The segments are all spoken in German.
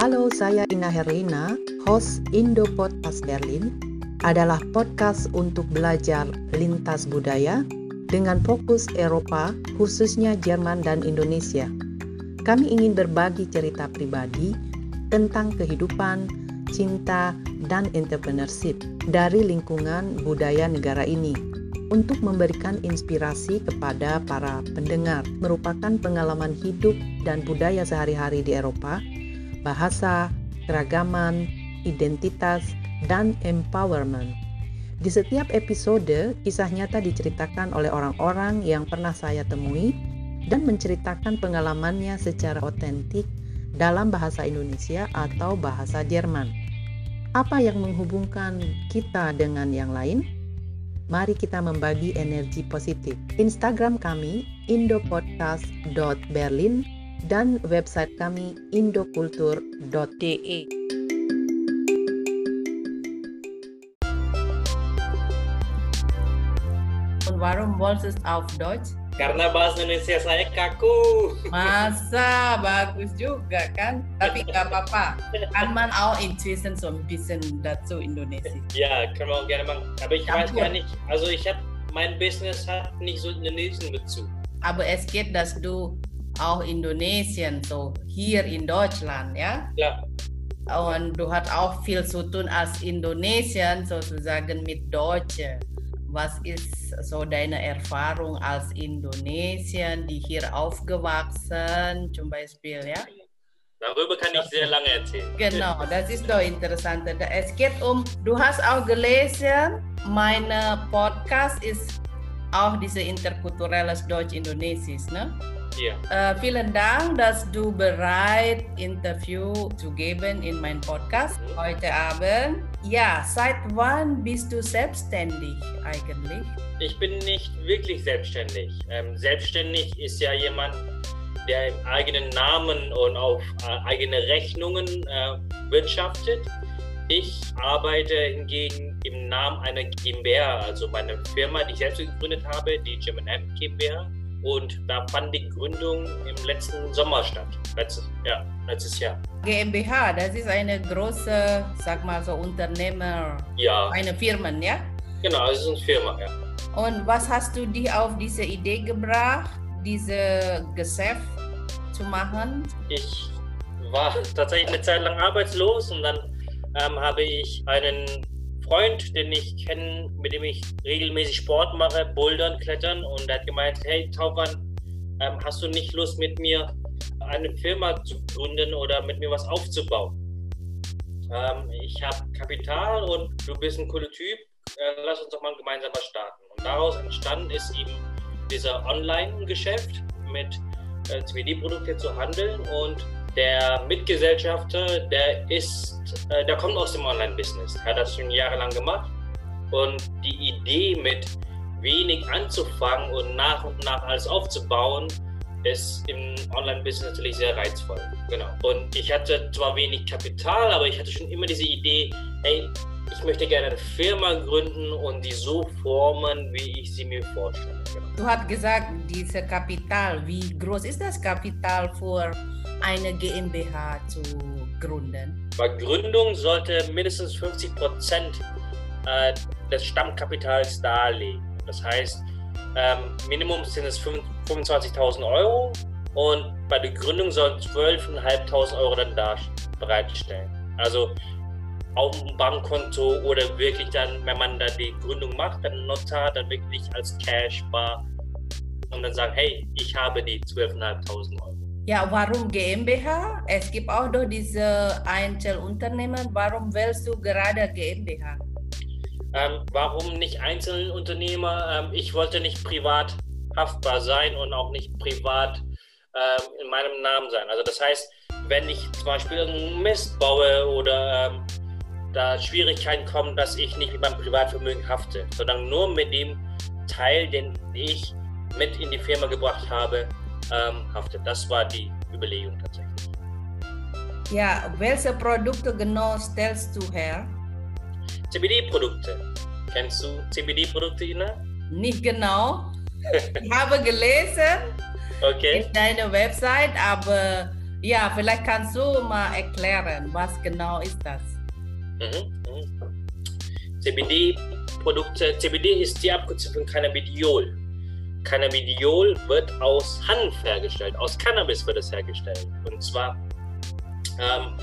Halo, saya Ina Herlina, host Indo Podcast Berlin, adalah podcast untuk belajar lintas budaya dengan fokus Eropa, khususnya Jerman dan Indonesia. Kami ingin berbagi cerita pribadi tentang kehidupan, cinta, dan entrepreneurship dari lingkungan budaya negara ini untuk memberikan inspirasi kepada para pendengar merupakan pengalaman hidup dan budaya sehari-hari di Eropa bahasa, keragaman, identitas, dan empowerment. Di setiap episode, kisah nyata diceritakan oleh orang-orang yang pernah saya temui dan menceritakan pengalamannya secara otentik dalam bahasa Indonesia atau bahasa Jerman. Apa yang menghubungkan kita dengan yang lain? Mari kita membagi energi positif. Instagram kami indopodcast.berlin dan website kami indokultur.de. Warum wolltest auf Deutsch? Karena bahasa Indonesia saya kaku. Masa bagus juga kan? Tapi nggak apa-apa. Kann man auch inzwischen so ein bisschen dazu Indonesia. Ja, können wir auch gerne machen. Aber ich weiß gar nicht, also ich habe, mein Business hat nicht so indonesischen Bezug. Aber es geht, dass du auch Indonesien, so hier in Deutschland, ja? Ja, Und du hast auch viel zu tun als Indonesien sozusagen mit Deutsche. Was ist so deine Erfahrung als Indonesien, die hier aufgewachsen, zum Beispiel, ja? darüber kann ich sehr lange erzählen. Genau, das ist doch interessant. Es geht um, du hast auch gelesen, mein Podcast ist auch diese interkulturelles Deutsch-Indonesisch, ne? Ja. Äh, vielen Dank, dass du bereit Interview zu geben in meinem Podcast heute Abend. Ja, seit wann bist du selbstständig eigentlich? Ich bin nicht wirklich selbstständig. Ähm, selbstständig ist ja jemand, der im eigenen Namen und auf äh, eigene Rechnungen äh, wirtschaftet. Ich arbeite hingegen im Namen einer GmbH, also meine Firma, die ich selbst gegründet habe, die German Hemp GmbH. Und da fand die Gründung im letzten Sommer statt. Letztes, ja, letztes Jahr. GmbH, das ist eine große, sag mal so, Unternehmer, Ja, eine Firmen, ja? genau, es ist eine Firma, ja. Und was hast du dich auf diese Idee gebracht, diese Geschäft zu machen? Ich war tatsächlich eine Zeit lang arbeitslos und dann ähm, habe ich einen Freund, den ich kenne, mit dem ich regelmäßig Sport mache, Bouldern, Klettern und er hat gemeint, hey Tauban, ähm, hast du nicht Lust mit mir eine Firma zu gründen oder mit mir was aufzubauen? Ähm, ich habe Kapital und du bist ein cooler Typ, äh, lass uns doch mal gemeinsam was starten. Und daraus entstanden ist eben dieser Online-Geschäft mit äh, 2D-Produkte zu handeln und der Mitgesellschafter, der ist, äh, der kommt aus dem Online-Business, hat das schon jahrelang gemacht und die Idee mit wenig anzufangen und nach und nach alles aufzubauen, ist im Online-Business natürlich sehr reizvoll. Genau. Und ich hatte zwar wenig Kapital, aber ich hatte schon immer diese Idee, hey, ich möchte gerne eine Firma gründen und die so formen, wie ich sie mir vorstelle. Genau. Du hast gesagt, diese Kapital, wie groß ist das Kapital für eine GmbH zu gründen? Bei Gründung sollte mindestens 50 Prozent äh, des Stammkapitals darlegen. Das heißt, ähm, Minimum sind es 5 25.000 Euro und bei der Gründung sollen 12.500 Euro dann da bereitstellen. Also auf dem Bankkonto oder wirklich dann, wenn man da die Gründung macht, dann Notar dann wirklich als Cash bar und dann sagen, hey, ich habe die 12.500 Euro. Ja, warum GmbH? Es gibt auch doch diese Einzelunternehmen. Warum wählst du gerade GmbH? Ähm, warum nicht Einzelunternehmer? Ähm, ich wollte nicht privat haftbar sein und auch nicht privat ähm, in meinem Namen sein. Also das heißt, wenn ich zum Beispiel irgendeinen Mist baue oder ähm, da Schwierigkeiten kommen, dass ich nicht mit meinem Privatvermögen hafte, sondern nur mit dem Teil, den ich mit in die Firma gebracht habe, ähm, hafte. Das war die Überlegung tatsächlich. Ja, welche Produkte genau stellst du her? CBD-Produkte. Kennst du CBD-Produkte, Ina? Nicht genau. Ich habe gelesen Okay. in deiner Website, aber Ja, vielleicht kannst du mal erklären, was genau ist das? Mhm. mhm. CBD-Produkte, CBD ist die Abkürzung von Cannabidiol. Cannabidiol wird aus Hanf hergestellt, aus Cannabis wird es hergestellt. Und zwar ähm,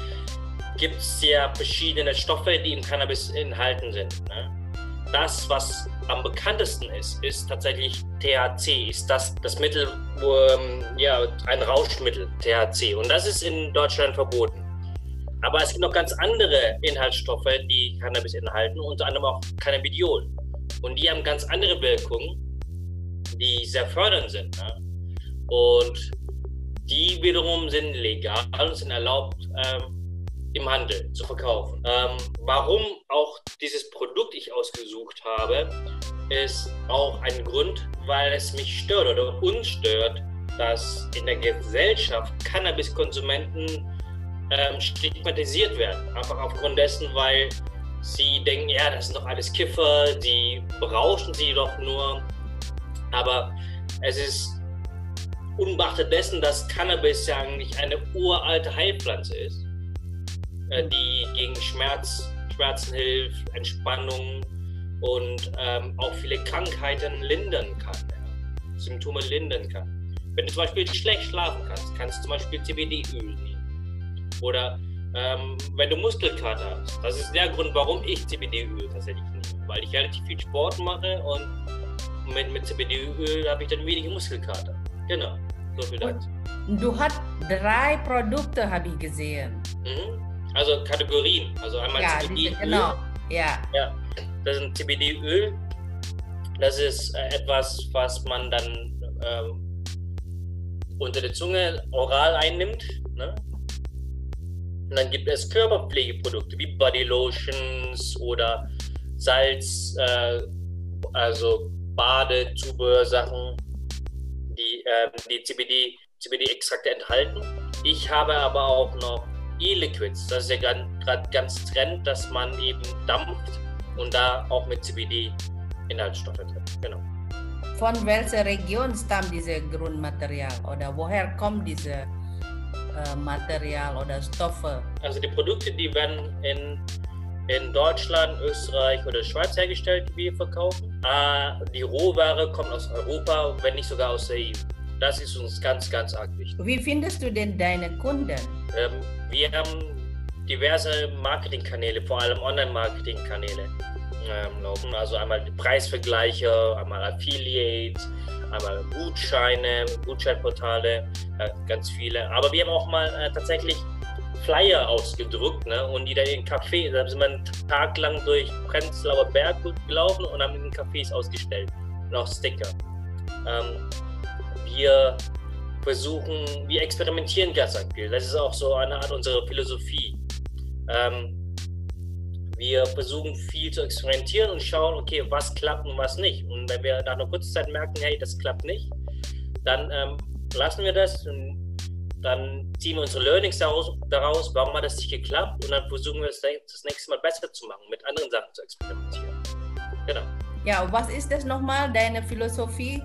gibt es ja verschiedene Stoffe, die im Cannabis enthalten sind. Ne? Das, was am bekanntesten ist, ist tatsächlich THC, ist das das Mittel, ähm, ja, ein Rauschmittel, THC. Und das ist in Deutschland verboten. Aber es gibt noch ganz andere Inhaltsstoffe, die Cannabis enthalten, unter anderem auch Cannabidiol. Und die haben ganz andere Wirkungen, die sehr fördernd sind. Ne? Und die wiederum sind legal und sind erlaubt ähm, im Handel zu verkaufen. Ähm, warum auch dieses Produkt ich ausgesucht habe, ist auch ein Grund, weil es mich stört oder uns stört, dass in der Gesellschaft Cannabiskonsumenten ähm, stigmatisiert werden. Einfach aufgrund dessen, weil sie denken, ja, das sind doch alles Kiffer, die berauschen sie doch nur. Aber es ist unbeachtet dessen, dass Cannabis ja eigentlich eine uralte Heilpflanze ist, äh, die gegen Schmerz, Schmerzen hilft, Entspannung und ähm, auch viele Krankheiten lindern kann, ja. Symptome lindern kann. Wenn du zum Beispiel schlecht schlafen kannst, kannst du zum Beispiel CBD-Öl nehmen. Oder ähm, wenn du Muskelkater hast. Das ist der Grund, warum ich CBD-Öl tatsächlich nehme, weil ich relativ viel Sport mache und mit, mit CBD-Öl habe ich dann wenig Muskelkater. Genau, so viel dazu. Du hast drei Produkte, habe ich gesehen. Mhm. Also Kategorien. Also einmal ja, CBD-Öl. Genau, ja. ja. Das ist ein CBD-Öl. Das ist etwas, was man dann ähm, unter der Zunge oral einnimmt. Ne? Und dann gibt es Körperpflegeprodukte wie Body Lotions oder Salz, äh, also Badezubehörsachen, die äh, die CBD, CBD-Extrakte enthalten. Ich habe aber auch noch E-Liquids. Das ist ja gerade ganz trend, dass man eben dampft und da auch mit CBD-Inhaltsstoffe drin. Genau. Von welcher Region stammt dieses Grundmaterial oder woher kommt dieses äh, Material oder Stoffe? Also die Produkte, die werden in in Deutschland, Österreich oder Schweiz hergestellt, die wir verkaufen. Äh, die Rohware kommt aus Europa, wenn nicht sogar aus der EU. Das ist uns ganz, ganz arg wichtig. Wie findest du denn deine Kunden? Ähm, wir haben diverse Marketingkanäle, vor allem Online-Marketingkanäle ähm, laufen. Also einmal Preisvergleiche, einmal Affiliates, einmal Gutscheine, Gutscheinportale, äh, ganz viele. Aber wir haben auch mal äh, tatsächlich Flyer ausgedruckt ne? und die dann in Café, da sind wir einen Tag lang durch Prenzlauer Berg gelaufen und haben in Cafés ausgestellt und auch Sticker. Ähm, wir versuchen, wir experimentieren ganz aktiv. Das ist auch so eine Art unserer Philosophie. Ähm, wir versuchen viel zu experimentieren und schauen, okay, was klappt und was nicht. Und wenn wir nach einer kurzen Zeit merken, hey, das klappt nicht, dann ähm, lassen wir das und dann ziehen wir unsere Learnings daraus, daraus, warum hat das nicht geklappt und dann versuchen wir es das nächste Mal besser zu machen, mit anderen Sachen zu experimentieren. Genau. Ja, und was ist das nochmal, deine Philosophie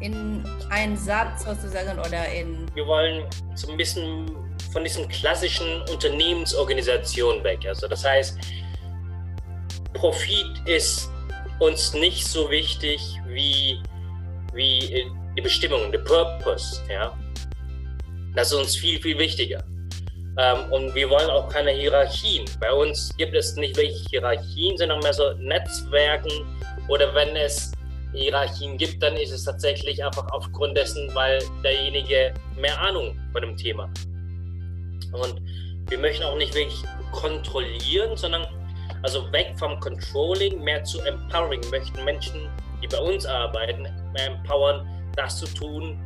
in einem Satz sozusagen oder in... Wir wollen so ein bisschen von diesen klassischen Unternehmensorganisationen weg. Also das heißt, Profit ist uns nicht so wichtig wie, wie die Bestimmung, der Purpose. Ja? Das ist uns viel, viel wichtiger. Ähm, und wir wollen auch keine Hierarchien. Bei uns gibt es nicht welche Hierarchien, sondern mehr so Netzwerken. Oder wenn es Hierarchien gibt, dann ist es tatsächlich einfach aufgrund dessen, weil derjenige mehr Ahnung von dem Thema. Und wir möchten auch nicht wirklich kontrollieren, sondern also weg vom Controlling, mehr zu Empowering. Wir möchten Menschen, die bei uns arbeiten, mehr empowern, das zu tun,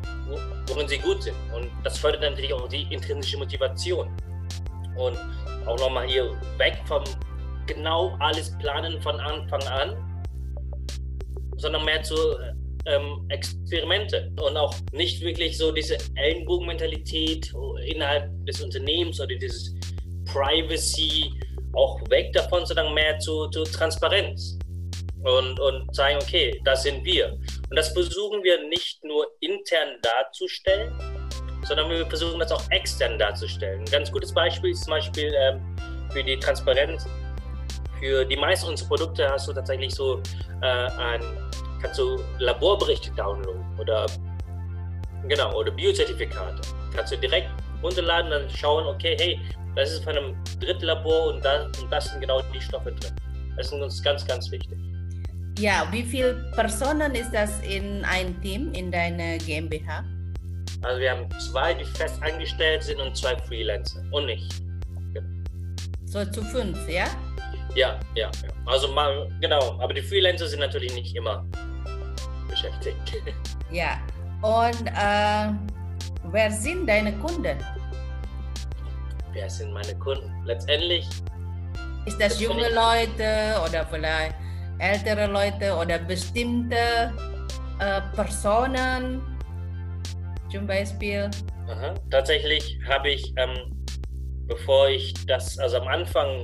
worin sie gut sind. Und das fördert natürlich auch die intrinsische Motivation. Und auch nochmal hier weg vom genau alles planen von Anfang an, sondern mehr zu ähm, Experimente und auch nicht wirklich so diese Ellenbogenmentalität innerhalb des Unternehmens oder dieses Privacy auch weg davon, sondern mehr zu, zu Transparenz und, und sagen, okay, das sind wir. Und das versuchen wir nicht nur intern darzustellen, sondern wir versuchen das auch extern darzustellen. Ein ganz gutes Beispiel ist zum Beispiel ähm, für die Transparenz. Für die meisten unserer Produkte hast du tatsächlich so äh, ein, kannst du Laborberichte downloaden oder genau oder Biozertifikate. Kannst du direkt runterladen und dann schauen, okay, hey, das ist von einem Drittlabor und, da, und das sind genau die Stoffe drin. Das ist uns ganz, ganz wichtig. Ja, wie viele Personen ist das in ein Team in deiner GmbH? Also wir haben zwei, die fest angestellt sind und zwei Freelancer und nicht. So zu fünf, ja? Ja, ja, ja. Also mal, genau, aber die Freelancer sind natürlich nicht immer beschäftigt. Ja, und äh, wer sind deine Kunden? Wer sind meine Kunden? Letztendlich. Ist das junge Leute oder vielleicht ältere Leute oder bestimmte äh, Personen? Zum Beispiel. Aha. Tatsächlich habe ich, ähm, bevor ich das, also am Anfang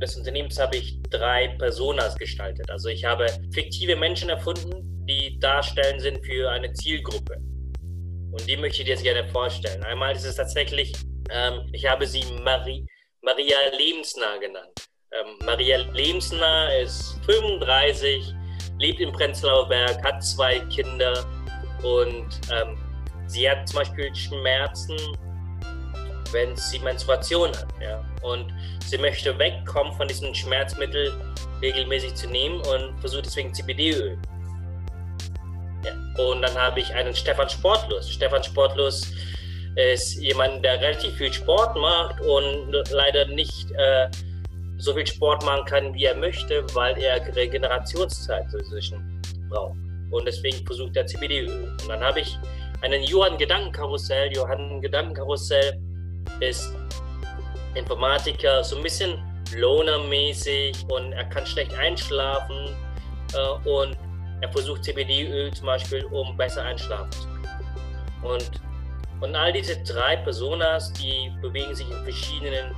des Unternehmens habe ich drei Personas gestaltet. Also ich habe fiktive Menschen erfunden, die darstellen sind für eine Zielgruppe. Und die möchte ich dir jetzt gerne vorstellen. Einmal ist es tatsächlich, ähm, ich habe sie Marie, Maria Lebensnah genannt. Ähm, Maria Lebensnah ist 35, lebt in Prenzlauer Berg, hat zwei Kinder und ähm, sie hat zum Beispiel Schmerzen, wenn sie Menstruation hat. Ja? Und sie möchte wegkommen von diesem Schmerzmittel regelmäßig zu nehmen und versucht deswegen CBD-Öl. Ja. Und dann habe ich einen Stefan Sportlos. Stefan Sportlos ist jemand, der relativ viel Sport macht und leider nicht äh, so viel Sport machen kann, wie er möchte, weil er Regenerationszeit dazwischen braucht. Und deswegen versucht er CBD-Öl. Und dann habe ich einen Johann Gedankenkarussell. Johann Gedankenkarussell ist Informatiker, so ein bisschen Loner-mäßig und er kann schlecht einschlafen äh, und er versucht CBD-Öl zum Beispiel, um besser einschlafen zu können. Und, und all diese drei Personas, die bewegen sich in verschiedenen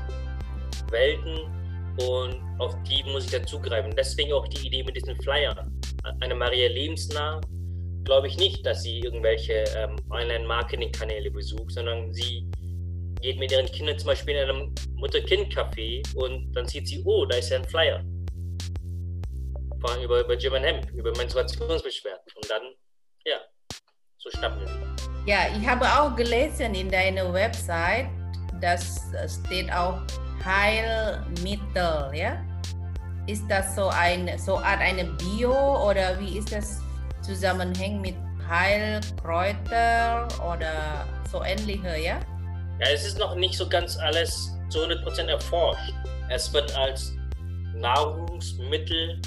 Welten und auf die muss ich dann zugreifen. Deswegen auch die Idee mit diesen Flyern. Eine Maria Lebensnah glaube ich nicht, dass sie irgendwelche ähm, Online-Marketing-Kanäle besucht, sondern sie geht mit ihren Kindern zum Beispiel in einem Mutter-Kind-Café und dann sieht sie, oh, da ist ja ein Flyer. Vor allem über, über German Hemp, über Menstruationsbeschwerden. Und dann, ja, so schnappen wir. Ja, ich habe auch gelesen in deiner Website, dass steht auch Heilmittel, ja? Ist das so ein so Art eine Bio oder wie ist das zusammenhängt mit Heilkräuter oder so ähnliche, ja? Ja, es ist noch nicht so ganz alles zu 100% erforscht. Es wird als Nahrungsmittel,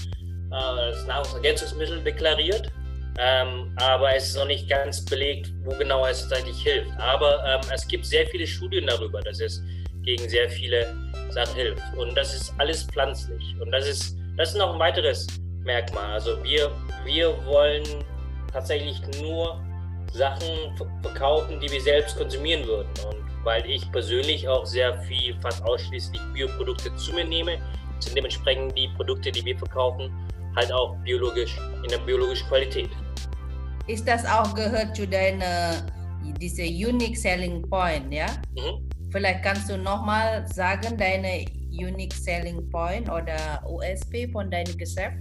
äh, als Nahrungsergänzungsmittel deklariert, ähm, aber es ist noch nicht ganz belegt, wo genau es tatsächlich hilft. Aber ähm, es gibt sehr viele Studien darüber, dass es gegen sehr viele Sachen hilft. Und das ist alles pflanzlich. Und das ist, das ist noch ein weiteres Merkmal. Also wir, wir wollen tatsächlich nur Sachen verkaufen, die wir selbst konsumieren würden. Und weil ich persönlich auch sehr viel, fast ausschließlich Bioprodukte zu mir nehme, sind dementsprechend die Produkte, die wir verkaufen, halt auch biologisch, in der biologischen Qualität. Ist das auch gehört zu deiner, diese Unique Selling Point, ja? Mhm. Vielleicht kannst du nochmal sagen, deine Unique Selling Point oder USP von deinem Geschäft?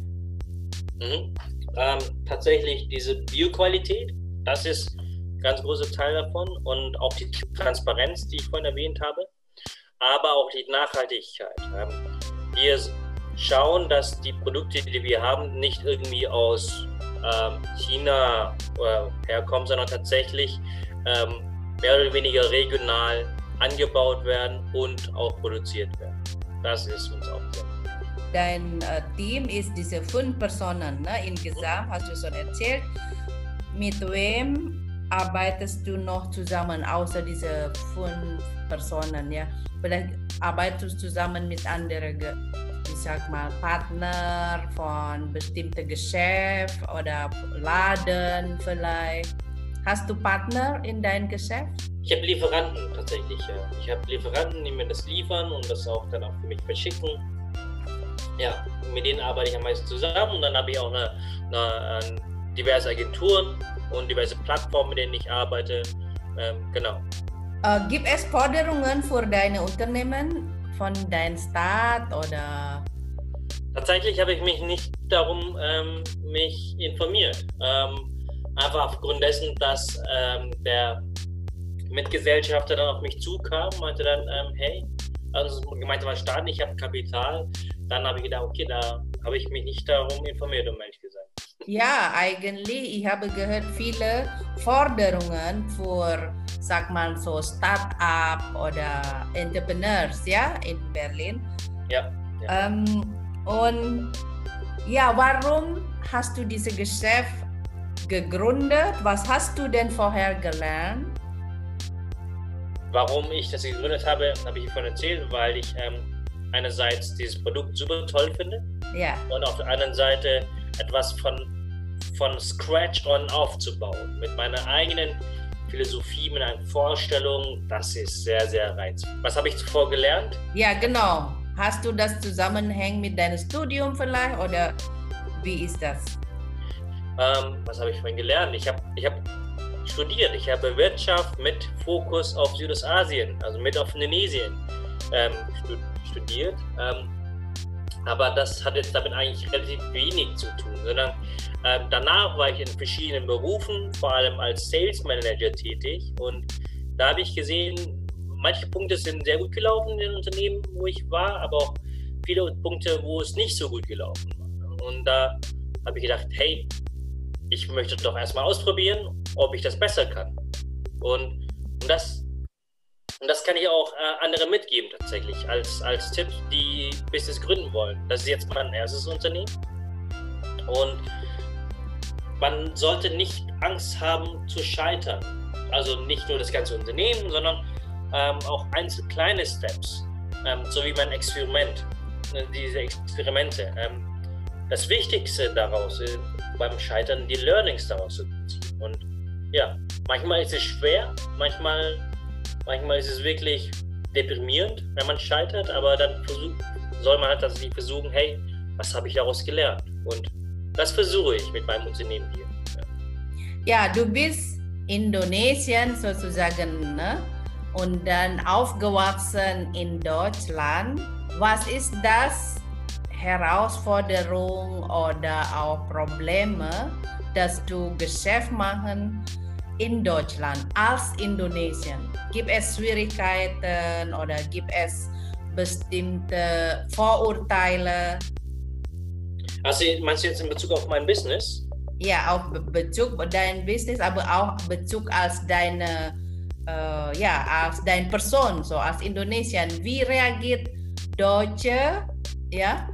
Mhm. Ähm, tatsächlich diese Bioqualität, das ist ein ganz großer Teil davon und auch die Transparenz, die ich vorhin erwähnt habe, aber auch die Nachhaltigkeit. Wir schauen, dass die Produkte, die wir haben, nicht irgendwie aus ähm, China äh, herkommen, sondern tatsächlich ähm, mehr oder weniger regional angebaut werden und auch produziert werden. Das ist uns auch sehr Dein äh, Team ist diese fünf Personen ne? insgesamt, hast du schon erzählt. Mit wem arbeitest du noch zusammen, außer diese fünf Personen? Ja? Vielleicht arbeitest du zusammen mit anderen, ich sag mal, Partner von bestimmten Geschäft oder Laden vielleicht. Hast du Partner in deinem Geschäft? Ich habe Lieferanten tatsächlich. Ja. Ich habe Lieferanten, die mir das liefern und das auch dann auch für mich verschicken. Ja, mit denen arbeite ich am meisten zusammen und dann habe ich auch eine, eine, diverse Agenturen und diverse Plattformen, mit denen ich arbeite. Ähm, genau. Uh, gibt es Forderungen für deine Unternehmen von deinem Staat oder? Tatsächlich habe ich mich nicht darum ähm, mich informiert. Ähm, einfach aufgrund dessen, dass ähm, der Mitgesellschafter dann auf mich zukam, meinte dann, ähm, hey, also gemeint war Staat, ich habe Kapital. Dann habe ich gedacht, okay, da habe ich mich nicht darum informiert, um ehrlich gesagt. Ja, eigentlich, ich habe gehört, viele Forderungen für, sag mal so, Start-up oder Entrepreneurs, ja, in Berlin. Ja. ja. Ähm, und ja, warum hast du dieses Geschäft gegründet? Was hast du denn vorher gelernt? Warum ich das gegründet habe, habe ich davon erzählt, weil ich ähm, einerseits dieses Produkt super toll finde ja. und auf der anderen Seite etwas von, von Scratch on aufzubauen, mit meiner eigenen Philosophie, mit einer Vorstellung, das ist sehr, sehr reizvoll. Was habe ich zuvor gelernt? Ja, genau. Hast du das Zusammenhang mit deinem Studium vielleicht oder wie ist das? Ähm, was habe ich vorhin gelernt? Ich habe ich hab studiert. Ich habe Wirtschaft mit Fokus auf Südostasien, also mit auf Indonesien ähm, studiert. Ähm, aber das hat jetzt damit eigentlich relativ wenig zu tun, sondern ähm, danach war ich in verschiedenen Berufen, vor allem als Sales Manager tätig und da habe ich gesehen, manche Punkte sind sehr gut gelaufen in den Unternehmen, wo ich war, aber auch viele Punkte, wo es nicht so gut gelaufen war. Und da habe ich gedacht, hey, ich möchte doch erstmal ausprobieren, ob ich das besser kann. Und, und das und das kann ich auch äh, anderen mitgeben tatsächlich als, als Tipp, die Business gründen wollen. Das ist jetzt mein erstes Unternehmen. Und man sollte nicht Angst haben zu scheitern. Also nicht nur das ganze Unternehmen, sondern ähm, auch einzelne kleine Steps. Ähm, so wie mein Experiment, äh, diese Experimente. Ähm, das Wichtigste daraus ist, beim Scheitern die Learnings daraus zu ziehen. Und ja, manchmal ist es schwer, manchmal Manchmal ist es wirklich deprimierend, wenn man scheitert, aber dann versuch, soll man halt tatsächlich versuchen, hey, was habe ich daraus gelernt? Und das versuche ich mit meinem Unternehmen hier. Ja, ja du bist Indonesian sozusagen ne? und dann aufgewachsen in Deutschland. Was ist das Herausforderung oder auch Probleme, dass du Geschäft machen in Deutschland als Indonesien? Gibt es Schwierigkeiten oder gibt es bestimmte Vorurteile? Also meinst du jetzt in Bezug auf mein Business? Ja, auf Bezug auf dein Business, aber auch Bezug als deine, äh, ja, als deine Person, so als Indonesian. Wie reagiert Deutsche, ja,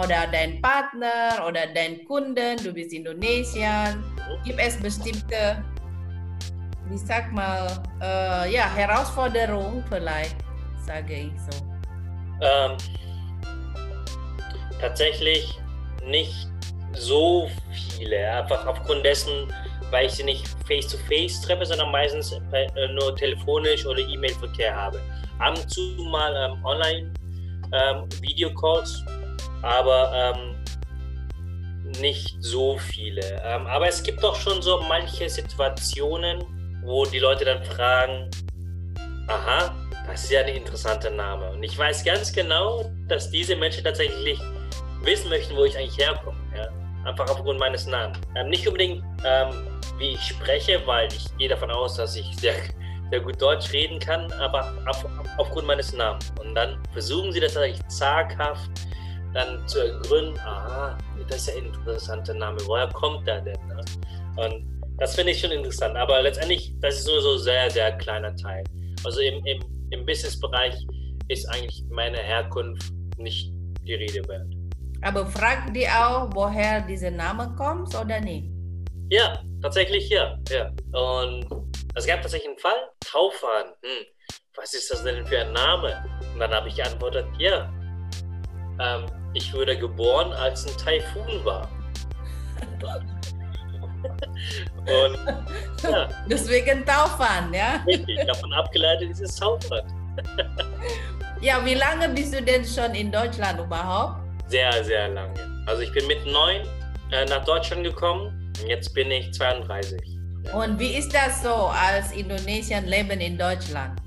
oder dein Partner oder dein Kunden, du bist Indonesian, mhm. gibt es bestimmte ich sag mal, äh, ja, Herausforderung vielleicht, sage ich so. Ähm, tatsächlich nicht so viele, einfach aufgrund dessen, weil ich sie nicht face-to-face -face treffe, sondern meistens äh, nur telefonisch oder E-Mail-Verkehr habe. Ab und zu mal ähm, online ähm, Videocalls, aber ähm, nicht so viele. Ähm, aber es gibt doch schon so manche Situationen, wo die Leute dann fragen, aha, das ist ja ein interessanter Name. Und ich weiß ganz genau, dass diese Menschen tatsächlich wissen möchten, wo ich eigentlich herkomme. Ja? Einfach aufgrund meines Namens. Ähm, nicht unbedingt, ähm, wie ich spreche, weil ich gehe davon aus, dass ich sehr, sehr gut Deutsch reden kann, aber auf, aufgrund meines Namens. Und dann versuchen sie das tatsächlich zaghaft dann zu ergründen, aha, das ist ja ein interessanter Name, woher kommt der denn? Ne? Und das finde ich schon interessant. Aber letztendlich, das ist nur so ein sehr, sehr kleiner Teil. Also im, im, im Business-Bereich ist eigentlich meine Herkunft nicht die Rede wert. Aber fragt die auch, woher dieser Name kommt oder nicht? Ja, tatsächlich ja. ja. Und es gab tatsächlich einen Fall, Taufan. Hm, was ist das denn für ein Name? Und dann habe ich geantwortet, ja, ähm, ich wurde geboren, als ein Taifun war. Und, ja. Deswegen Taufan, ja? Richtig, davon abgeleitet ist es Taufan. ja, wie lange bist du denn schon in Deutschland überhaupt? Sehr, sehr lange. Also ich bin mit neun äh, nach Deutschland gekommen und jetzt bin ich 32. Und wie ist das so als Indonesian leben in Deutschland?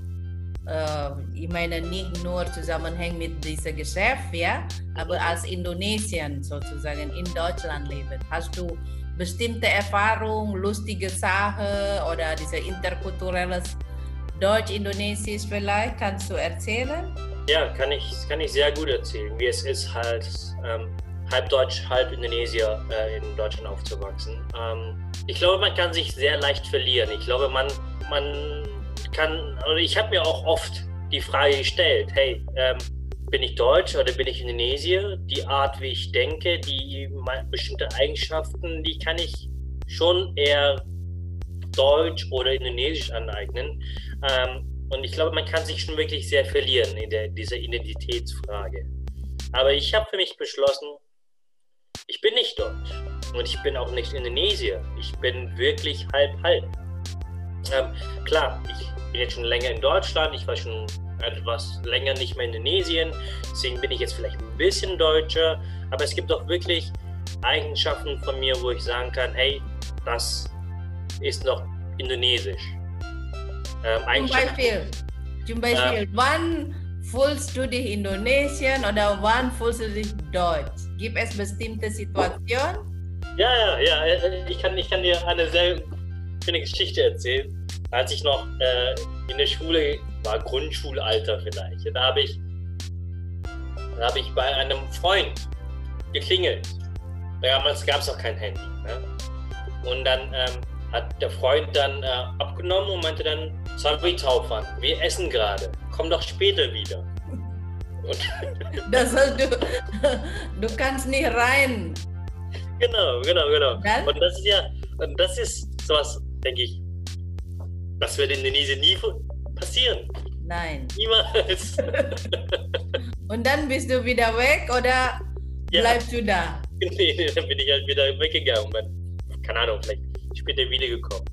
Äh, ich meine nicht nur zusammenhängt mit diesem Geschäft, ja, aber als Indonesian sozusagen in Deutschland leben. Hast du bestimmte Erfahrungen, lustige Sachen oder diese interkulturelles Deutsch-Indonesisch vielleicht? Kannst du erzählen? Ja, kann ich, kann ich sehr gut erzählen, wie es ist halt ähm, halb Deutsch, halb Indonesier äh, in Deutschland aufzuwachsen. Ähm, ich glaube, man kann sich sehr leicht verlieren. Ich glaube, man, man kann, oder ich habe mir auch oft die Frage gestellt, hey, ähm, bin ich Deutsch oder bin ich Indonesier? Die Art, wie ich denke, die bestimmte Eigenschaften, die kann ich schon eher Deutsch oder Indonesisch aneignen. Ähm, und ich glaube, man kann sich schon wirklich sehr verlieren in der, dieser Identitätsfrage. Aber ich habe für mich beschlossen, ich bin nicht Deutsch und ich bin auch nicht Indonesier. Ich bin wirklich halb-halb. Ähm, klar, ich bin jetzt schon länger in Deutschland, ich war schon etwas länger nicht mehr in Indonesien, deswegen bin ich jetzt vielleicht ein bisschen Deutscher, aber es gibt auch wirklich Eigenschaften von mir, wo ich sagen kann, hey, das ist noch Indonesisch. Ähm, zum Beispiel, zum Beispiel äh, wann fühlst du dich Indonesian oder wann fühlst du dich Deutsch? Gibt es bestimmte Situationen? Ja, ja, ja. Ich kann, ich kann dir eine sehr schöne Geschichte erzählen als ich noch äh, in der Schule war, Grundschulalter vielleicht, da habe ich, da habe ich bei einem Freund geklingelt. Damals gab es noch kein Handy. Ne? Und dann ähm, hat der Freund dann äh, abgenommen und meinte dann, sorry Taufan, wir essen gerade, komm doch später wieder. das du, du kannst nicht rein. Genau, genau, genau. Dann? Und das ist ja, und das ist sowas, denke ich, das wird in Indonesien nie passieren. Nein. Niemals. Und dann bist du wieder weg oder ja. bleibst du da? Nee, dann bin ich halt wieder weggegangen. keine Ahnung, vielleicht später wiedergekommen.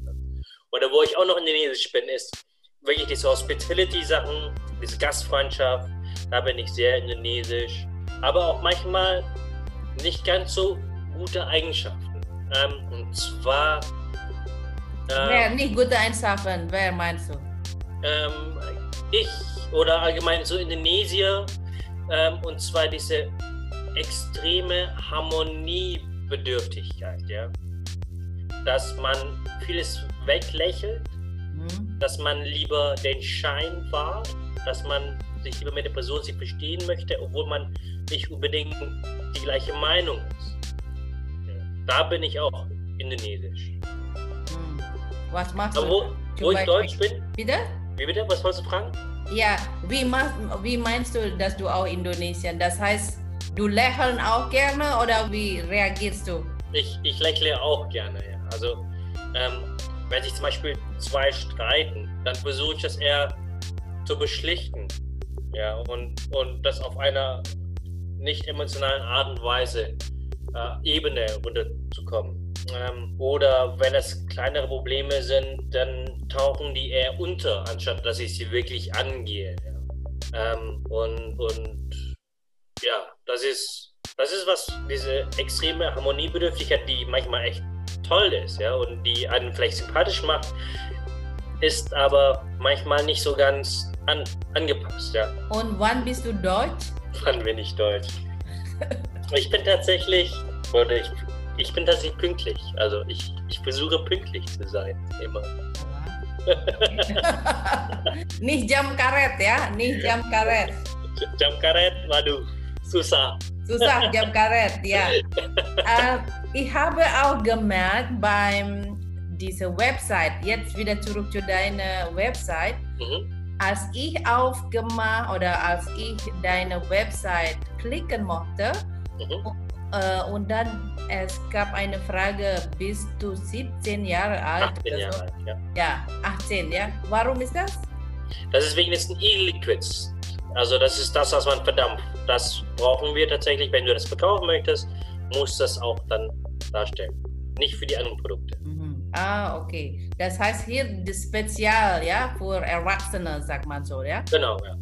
Oder wo ich auch noch in Indonesisch bin, ist wirklich diese Hospitality-Sachen, diese Gastfreundschaft. Da bin ich sehr indonesisch. Aber auch manchmal nicht ganz so gute Eigenschaften. Ähm, und zwar Wer nicht gute Eigenschaften, wer meinst du? Ähm, ich oder allgemein so Indonesier ähm, und zwar diese extreme Harmoniebedürftigkeit, ja. Dass man vieles weglächelt, mhm. dass man lieber den Schein wahrt, dass man sich lieber mit der Person sich verstehen möchte, obwohl man nicht unbedingt die gleiche Meinung ist. Da bin ich auch indonesisch. Was machst du? Wo, wo ich Deutsch bin? Bitte? Wie bitte? Was wolltest du fragen? Ja, wie, mach, wie meinst du, dass du auch Indonesian? Das heißt, du lächeln auch gerne oder wie reagierst du? Ich, ich lächle auch gerne, ja. Also, ähm, wenn sich zum Beispiel zwei streiten, dann versuche ich das eher zu beschlichten. Ja, und, und das auf einer nicht emotionalen Art und Weise, äh, Ebene runterzukommen. Ähm, oder wenn es kleinere Probleme sind, dann tauchen die eher unter, anstatt dass ich sie wirklich angehe. Ja. Ähm, und, und ja, das ist, das ist was, diese extreme Harmoniebedürftigkeit, die manchmal echt toll ist, ja, und die einen vielleicht sympathisch macht, ist aber manchmal nicht so ganz an, angepasst, ja. Und wann bist du Deutsch? Wann bin ich Deutsch? ich bin tatsächlich, oder ich ich bin tatsächlich pünktlich. Also ich, ich versuche pünktlich zu sein, immer. nicht jam karet ya, nicht jam karet. Jam karet, waduh, susah. Susah jam karet, ja. Uh, ich habe auch gemerkt beim dieser Website, jetzt wieder zurück zu deiner Website, mhm. als ich aufgemacht oder als ich deine Website klicken mochte, mhm Uh, und dann es gab eine Frage, bist du 17 Jahre alt? 18 Jahre alt, ja. Ja, 18, ja. Warum ist das? Das ist wegen des E-Liquids. Also das ist das, was man verdampft. Das brauchen wir tatsächlich, wenn du das verkaufen möchtest, muss das auch dann darstellen. Nicht für die anderen Produkte. Mhm. Ah, okay. Das heißt hier das Spezial, ja, für Erwachsene, sagt man so, ja? Genau, ja.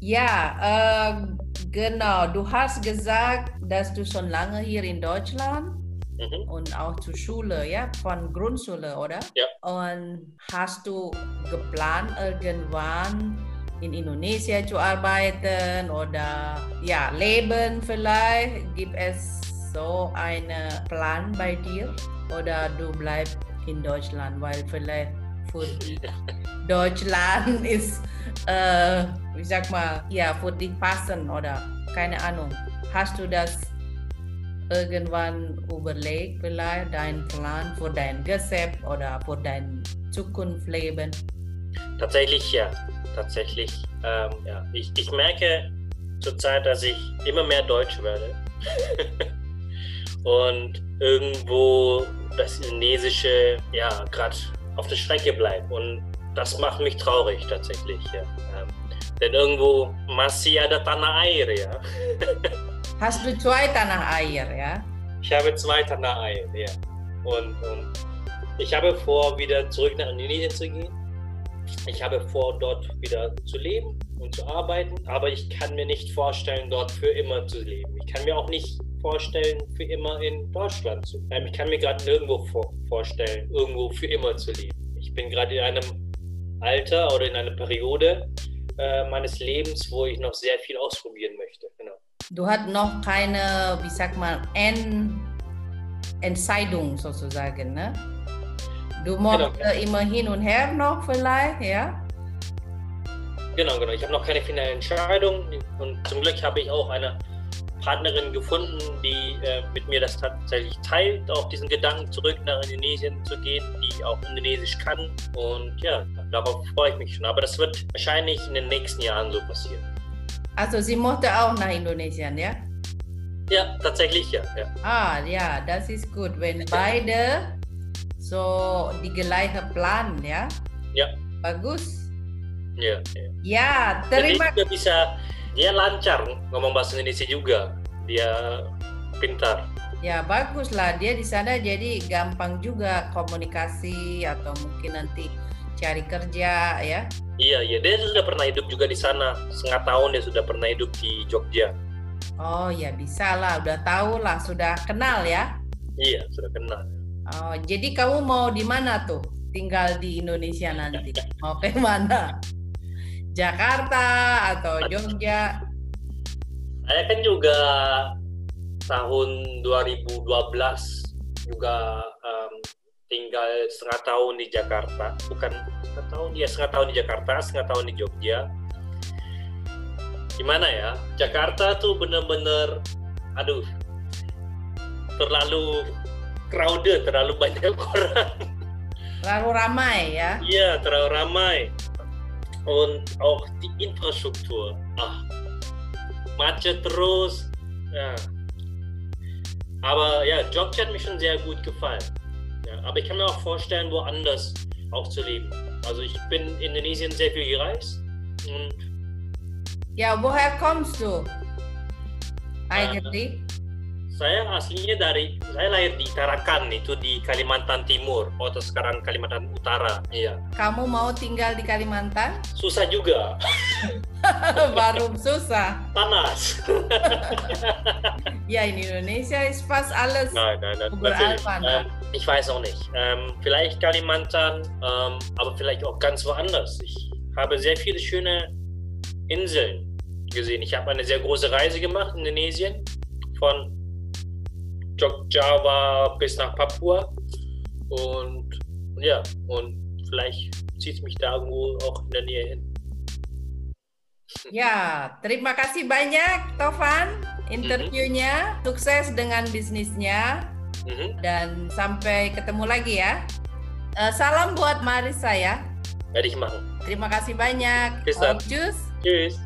Ja, äh, genau. Du hast gesagt, dass du schon lange hier in Deutschland. mhm. und auch zur Schule, ja, von Grundschule, oder? Ja. Und hast du geplant irgendwann in Indonesia zu arbeiten oder ja, leben vielleicht? Gibt es so einen Plan bei dir oder du bleibst in Deutschland, weil vielleicht für Deutschland ist, äh, ich sag mal, ja, für dich passen oder keine Ahnung. Hast du das irgendwann überlegt, vielleicht dein Plan für dein Geschäft oder für dein Zukunftsleben? Tatsächlich ja, tatsächlich. Ähm, ja. Ich, ich merke zurzeit, dass ich immer mehr Deutsch werde und irgendwo das Indonesische ja gerade auf der Strecke bleibt und das macht mich traurig tatsächlich. Ja. Ähm, denn irgendwo masih ada tanah air ya. Hast du zwei Tanah Air, ja? Ich habe zwei Tanah Air, ja. Und, und ich habe vor, wieder zurück nach Indonesien zu gehen. Ich habe vor, dort wieder zu leben und zu arbeiten, aber ich kann mir nicht vorstellen, dort für immer zu leben. Ich kann mir auch nicht vorstellen, für immer in Deutschland zu bleiben. Ich kann mir gerade nirgendwo vor vorstellen, irgendwo für immer zu leben. Ich bin gerade in einem Alter oder in einer Periode äh, meines Lebens, wo ich noch sehr viel ausprobieren möchte. Genau. Du hast noch keine, wie sagt man, End Entscheidung sozusagen, ne? Du machst genau. immer hin und her noch vielleicht, ja? Genau, genau. Ich habe noch keine finale Entscheidung und zum Glück habe ich auch eine Partnerin gefunden, die äh, mit mir das tatsächlich teilt, auch diesen Gedanken zurück nach Indonesien zu gehen, die auch Indonesisch kann. Und ja, darauf freue ich mich schon. Aber das wird wahrscheinlich in den nächsten Jahren so passieren. Also sie mochte auch nach Indonesien, ja? Ja, tatsächlich ja. ja. Ah, ja, das ist gut. Wenn beide so die gleiche Plan, ya? Ja. Bagus. Ya. Ya, ya terima kasih. bisa dia lancar ngomong bahasa Indonesia juga. Dia pintar. Ya bagus lah dia di sana jadi gampang juga komunikasi atau mungkin nanti cari kerja ya. Iya, iya. Dia sudah pernah hidup juga di sana. Setengah tahun dia sudah pernah hidup di Jogja. Oh ya bisa lah, udah tahu lah, sudah kenal ya? Iya, sudah kenal. Oh, jadi kamu mau di mana tuh? Tinggal di Indonesia nanti. mau ke mana? Jakarta atau Jogja? Saya kan juga tahun 2012 juga um, tinggal setengah tahun di Jakarta. Bukan setengah tahun ya setengah tahun di Jakarta setengah tahun di Jogja. Gimana ya? Jakarta tuh bener-bener aduh terlalu crowded terlalu banyak orang. Terlalu ramai ya? Iya terlalu ramai und auch die Infrastruktur. Ah macet terus ja. Aber ja Jogja hat mir schon sehr gut gefallen. Aber ich kann mir auch vorstellen, woanders auch zu leben. Also ich bin in Indonesien sehr viel gereist und ja, woher kommst du? Eigentlich? Saya aslinya dari saya lahir di Tarakan itu di Kalimantan Timur atau sekarang Kalimantan Utara. Iya. Kamu mau tinggal di Kalimantan? Susah juga. Baru susah. Panas. ja, in Indonesia ist fast alles nein, nein, nein, überall panas. Ähm, ich weiß auch nicht. Ähm, vielleicht Kalimantan, ähm, aber vielleicht auch ganz woanders. Ich habe sehr viele schöne Inseln gesehen. Ich habe eine sehr große Reise gemacht in Indonesien von Java bis nach Papua. Und ja, und vielleicht zieht es mich da irgendwo auch in der Nähe hin. Ya, terima kasih banyak Tovan interviewnya. Mm-hmm. Sukses dengan bisnisnya. Mm-hmm. Dan sampai ketemu lagi ya. Uh, salam buat Marisa ya. Werde ich machen. Terima kasih banyak. Bis dann. Tschüss. Tschüss.